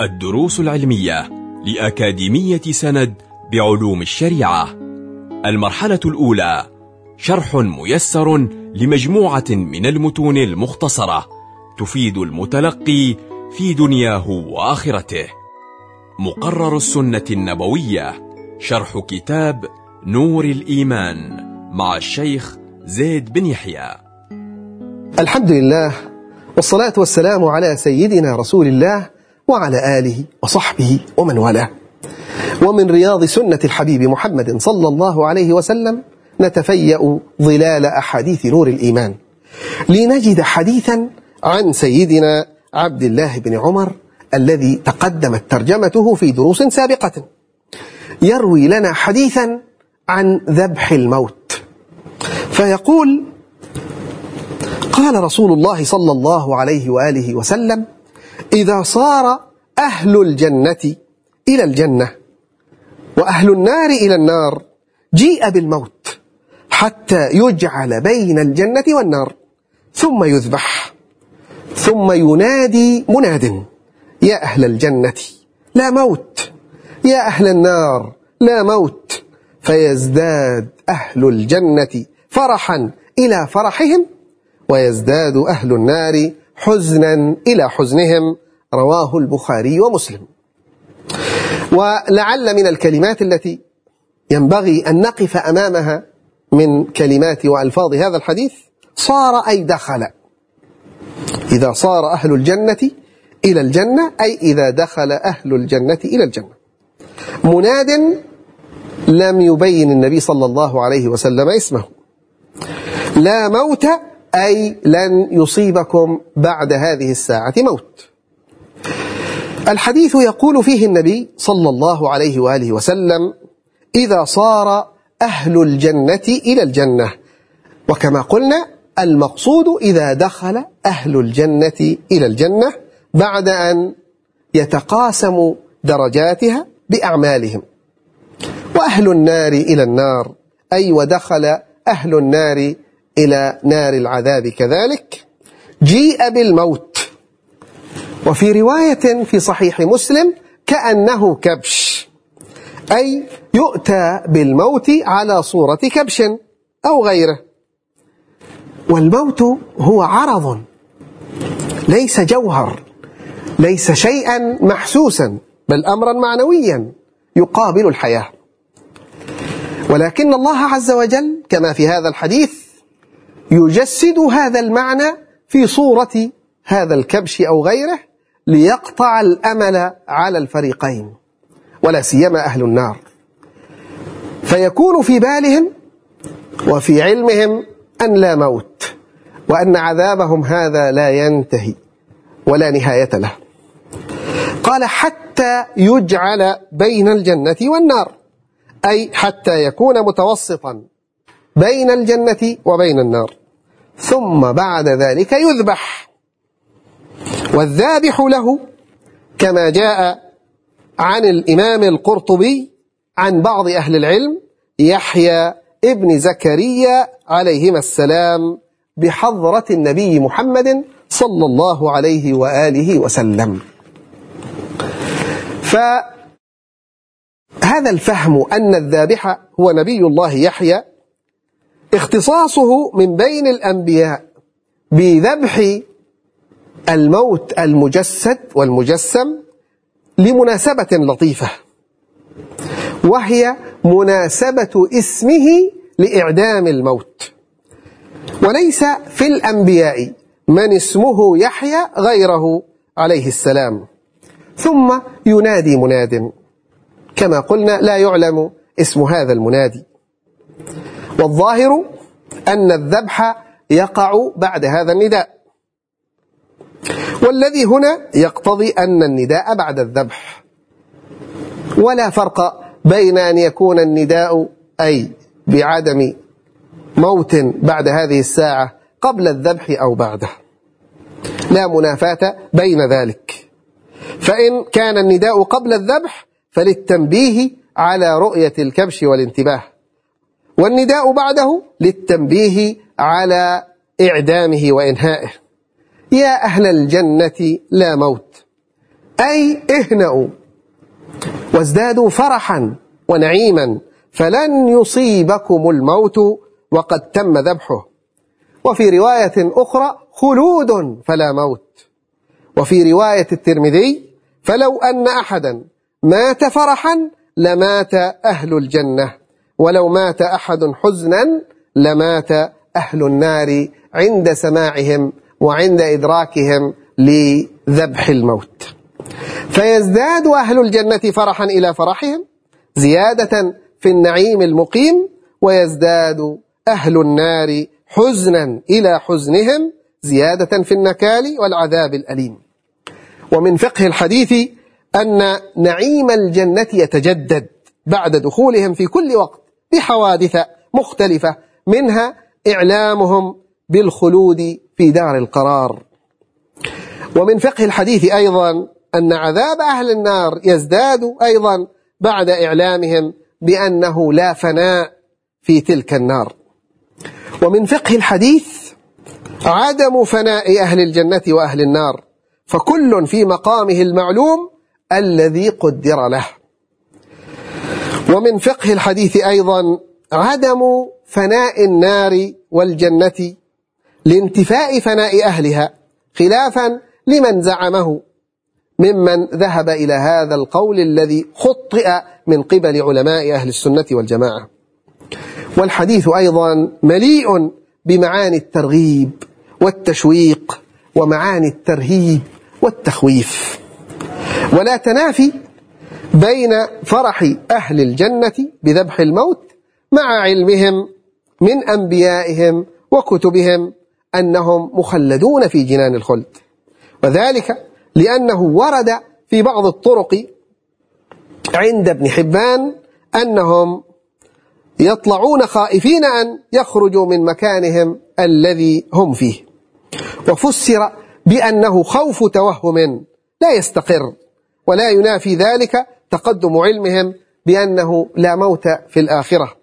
الدروس العلمية لأكاديمية سند بعلوم الشريعة. المرحلة الأولى شرح ميسر لمجموعة من المتون المختصرة تفيد المتلقي في دنياه وآخرته. مقرر السنة النبوية شرح كتاب نور الإيمان مع الشيخ زيد بن يحيى. الحمد لله والصلاة والسلام على سيدنا رسول الله وعلى آله وصحبه ومن والاه. ومن رياض سنة الحبيب محمد صلى الله عليه وسلم نتفيأ ظلال أحاديث نور الإيمان. لنجد حديثا عن سيدنا عبد الله بن عمر الذي تقدمت ترجمته في دروس سابقة. يروي لنا حديثا عن ذبح الموت. فيقول قال رسول الله صلى الله عليه وآله وسلم إذا صار أهل الجنة إلى الجنة وأهل النار إلى النار جيء بالموت حتى يجعل بين الجنة والنار ثم يذبح ثم ينادي مناد يا أهل الجنة لا موت يا أهل النار لا موت. فيزداد أهل الجنة فرحا إلى فرحهم ويزداد أهل النار حزنا إلى حزنهم رواه البخاري ومسلم. ولعل من الكلمات التي ينبغي أن نقف أمامها من كلمات وألفاظ هذا الحديث صار أي دخل. إذا صار أهل الجنة إلى الجنة أي إذا دخل أهل الجنة إلى الجنة. مناد لم يبين النبي صلى الله عليه وسلم اسمه. لا موت أي لن يصيبكم بعد هذه الساعة موت. الحديث يقول فيه النبي صلى الله عليه وآله وسلم إذا صار أهل الجنة إلى الجنة. وكما قلنا المقصود إذا دخل أهل الجنة إلى الجنة بعد أن يتقاسموا درجاتها بأعمالهم. وأهل النار إلى النار أي ودخل أهل النار إلى نار العذاب كذلك جيء بالموت. وفي رواية في صحيح مسلم كأنه كبش أي يؤتى بالموت على صورة كبش أو غيره. والموت هو عرض ليس جوهر ليس شيئا محسوسا بل أمرا معنويا يقابل الحياة. ولكن الله عز وجل كما في هذا الحديث يجسد هذا المعنى في صورة هذا الكبش أو غيره ليقطع الأمل على الفريقين ولا سيما أهل النار. فيكون في بالهم وفي علمهم أن لا موت وأن عذابهم هذا لا ينتهي ولا نهاية له. قال حتى يجعل بين الجنة والنار أي حتى يكون متوسطا. بين الجنة وبين النار. ثم بعد ذلك يذبح. والذابح له كما جاء عن الإمام القرطبي عن بعض أهل العلم يحيى ابن زكريا عليهما السلام بحضرة النبي محمد صلى الله عليه وآله وسلم. فهذا الفهم أن الذابح هو نبي الله يحيى اختصاصه من بين الأنبياء بذبح الموت المجسد والمجسم لمناسبة لطيفة وهي مناسبة اسمه لإعدام الموت. وليس في الأنبياء من اسمه يحيى غيره عليه السلام. ثم ينادي مناد كما قلنا لا يعلم اسم هذا المنادي. والظاهر أن الذبح يقع بعد هذا النداء. والذي هنا يقتضي أن النداء بعد الذبح. ولا فرق بين أن يكون النداء أي بعدم موت بعد هذه الساعة قبل الذبح أو بعده. لا منافاة بين ذلك. فإن كان النداء قبل الذبح فللتنبيه على رؤية الكبش والانتباه. والنداء بعده للتنبيه على إعدامه وإنهائه. يا أهل الجنة لا موت. أي اهنأوا. وازدادوا فرحا ونعيما. فلن يصيبكم الموت وقد تم ذبحه. وفي رواية أخرى خلود فلا موت. وفي رواية الترمذي فلو أن أحدا مات فرحا لمات أهل الجنة. ولو مات أحد حزنا لمات أهل النار عند سماعهم وعند إدراكهم لذبح الموت. فيزداد أهل الجنة فرحا إلى فرحهم زيادة في النعيم المقيم ويزداد أهل النار حزنا إلى حزنهم زيادة في النكال والعذاب الأليم. ومن فقه الحديث أن نعيم الجنة يتجدد بعد دخولهم في كل وقت. بحوادث مختلفة منها إعلامهم بالخلود في دار القرار. ومن فقه الحديث أيضا أن عذاب أهل النار يزداد أيضا بعد إعلامهم بأنه لا فناء في تلك النار. ومن فقه الحديث عدم فناء أهل الجنة وأهل النار فكل في مقامه المعلوم الذي قدر له. ومن فقه الحديث أيضا عدم فناء النار والجنة لانتفاء فناء أهلها خلافا لمن زعمه ممن ذهب إلى هذا القول الذي خطئ من قبل علماء أهل السنة والجماعة. والحديث أيضا مليء بمعاني الترغيب والتشويق ومعاني الترهيب والتخويف. ولا تنافي بين فرح أهل الجنة بذبح الموت مع علمهم من أنبيائهم وكتبهم أنهم مخلدون في جنان الخلد. وذلك لأنه ورد في بعض الطرق عند ابن حبان أنهم يطلعون خائفين أن يخرجوا من مكانهم الذي هم فيه. وفسر بأنه خوف توهم لا يستقر ولا ينافي ذلك تقدم علمهم بأنه لا موت في الآخرة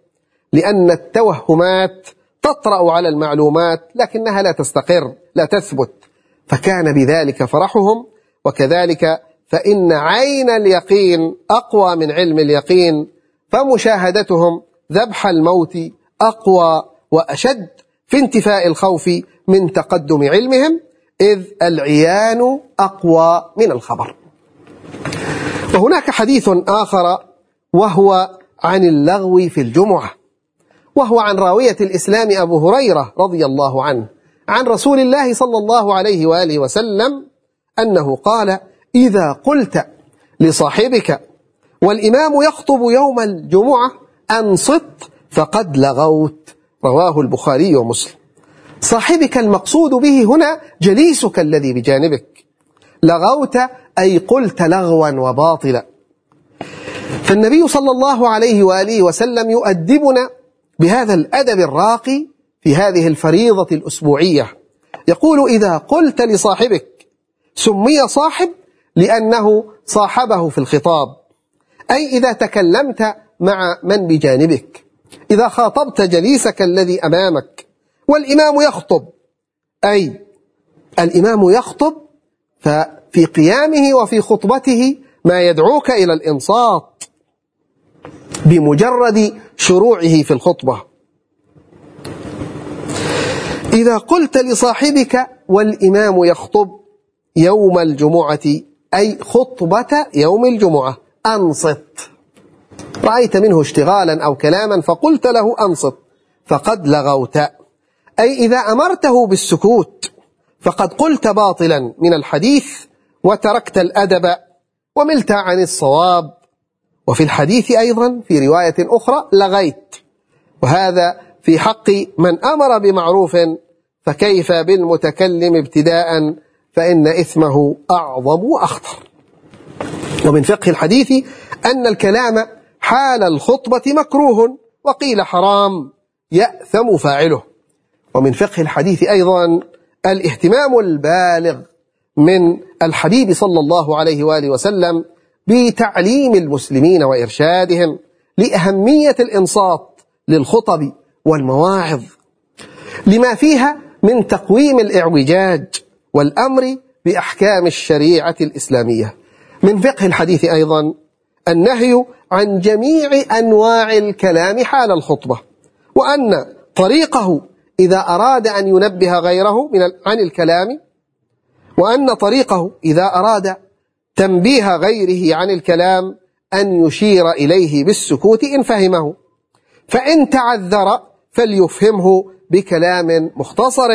لأن التوهمات تطرأ على المعلومات لكنها لا تستقر لا تثبت. فكان بذلك فرحهم وكذلك فإن عين اليقين أقوى من علم اليقين فمشاهدتهم ذبح الموت أقوى وأشد في انتفاء الخوف من تقدم علمهم إذ العيان أقوى من الخبر. وهناك حديث آخر وهو عن اللغو في الجمعة وهو عن راوية الإسلام أبو هريرة رضي الله عنه عن رسول الله صلى الله عليه وآله وسلم أنه قال إذا قلت لصاحبك والإمام يخطب يوم الجمعة أنصت فقد لغوت رواه البخاري ومسلم. صاحبك المقصود به هنا جليسك الذي بجانبك لغوت أي قلت لغوا وباطلا. فالنبي صلى الله عليه وآله وسلم يؤدبنا بهذا الأدب الراقي في هذه الفريضة الأسبوعية. يقول إذا قلت لصاحبك سمي صاحب لأنه صاحبه في الخطاب. أي إذا تكلمت مع من بجانبك. إذا خاطبت جليسك الذي أمامك. والإمام يخطب. أي الإمام يخطب ففي قيامه وفي خطبته ما يدعوك إلى الإنصات بمجرد شروعه في الخطبة. إذا قلت لصاحبك والإمام يخطب يوم الجمعة أي خطبة يوم الجمعة أنصت. رأيت منه اشتغالا أو كلاما فقلت له أنصت فقد لغوت. أي إذا أمرته بالسكوت فقد قلت باطلا من الحديث وتركت الأدب وملت عن الصواب. وفي الحديث أيضا في رواية أخرى لغيت. وهذا في حق من أمر بمعروف فكيف بالمتكلم ابتداء فإن إثمه أعظم وأخطر. ومن فقه الحديث أن الكلام حال الخطبة مكروه وقيل حرام يأثم فاعله. ومن فقه الحديث أيضا الاهتمام البالغ من الحبيب صلى الله عليه وآله وسلم بتعليم المسلمين وإرشادهم لأهمية الإنصات للخطب والمواعظ لما فيها من تقويم الإعوجاج والأمر بأحكام الشريعة الإسلامية. من فقه الحديث أيضا النهي عن جميع أنواع الكلام حال الخطبة وأن طريقه إذا أراد أن ينبه غيره من عن الكلام وأن طريقه إذا أراد تنبيه غيره عن الكلام أن يشير إليه بالسكوت إن فهمه. فإن تعذر فليفهمه بكلام مختصر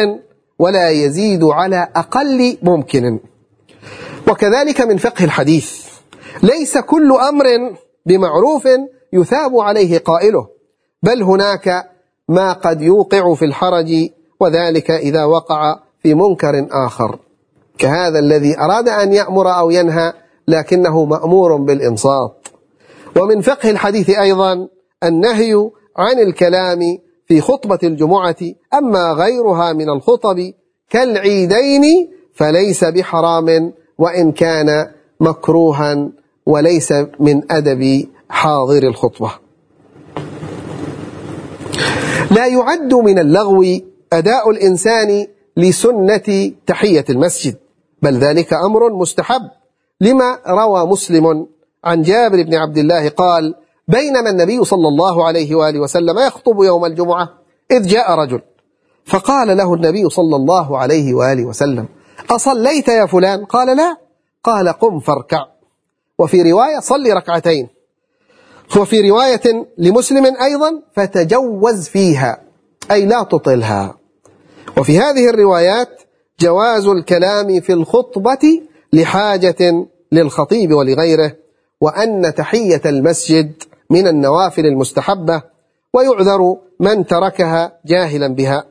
ولا يزيد على أقل ممكن. وكذلك من فقه الحديث ليس كل أمر بمعروف يثاب عليه قائله بل هناك ما قد يوقع في الحرج وذلك إذا وقع في منكر آخر. كهذا الذي أراد أن يأمر أو ينهى لكنه مأمور بالإنصات. ومن فقه الحديث أيضا النهي عن الكلام في خطبة الجمعة أما غيرها من الخطب كالعيدين فليس بحرام وإن كان مكروها وليس من أدب حاضر الخطبة. لا يعد من اللغو أداء الإنسان لسنة تحية المسجد. بل ذلك أمر مستحب. لما روى مسلم عن جابر بن عبد الله قال بينما النبي صلى الله عليه وآله وسلم يخطب يوم الجمعة إذ جاء رجل فقال له النبي صلى الله عليه وآله وسلم أصليت يا فلان؟ قال لا. قال قم فاركع. وفي رواية صل ركعتين. وفي رواية لمسلم أيضا فتجوز فيها أي لا تطلها. وفي هذه الروايات جواز الكلام في الخطبة لحاجة للخطيب ولغيره وأن تحية المسجد من النوافل المستحبة ويعذر من تركها جاهلا بها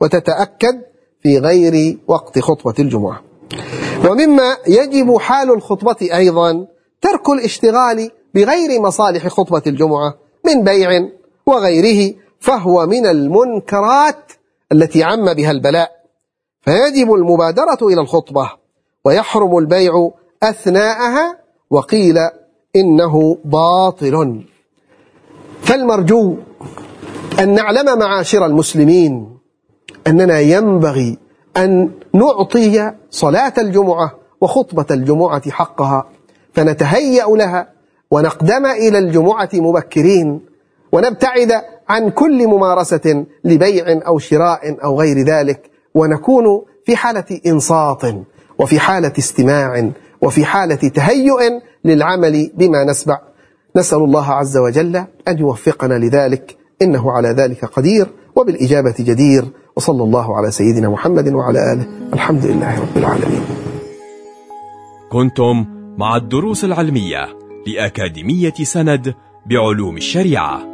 وتتأكد في غير وقت خطبة الجمعة. ومما يجب حال الخطبة أيضا ترك الاشتغال بغير مصالح خطبة الجمعة من بيع وغيره فهو من المنكرات التي عم بها البلاء. فيجب المبادرة إلى الخطبة ويحرم البيع أثناءها وقيل إنه باطل. فالمرجو أن نعلم معاشر المسلمين أننا ينبغي أن نعطي صلاة الجمعة وخطبة الجمعة حقها فنتهيأ لها ونقدم إلى الجمعة مبكرين ونبتعد عن كل ممارسة لبيع أو شراء أو غير ذلك ونكون في حالة إنصات وفي حالة استماع وفي حالة تهيؤ للعمل بما نسمع. نسأل الله عز وجل أن يوفقنا لذلك إنه على ذلك قدير وبالإجابة جدير. وصلى الله على سيدنا محمد وعلى آله. الحمد لله رب العالمين. كنتم مع الدروس العلمية لأكاديمية سند بعلوم الشريعة.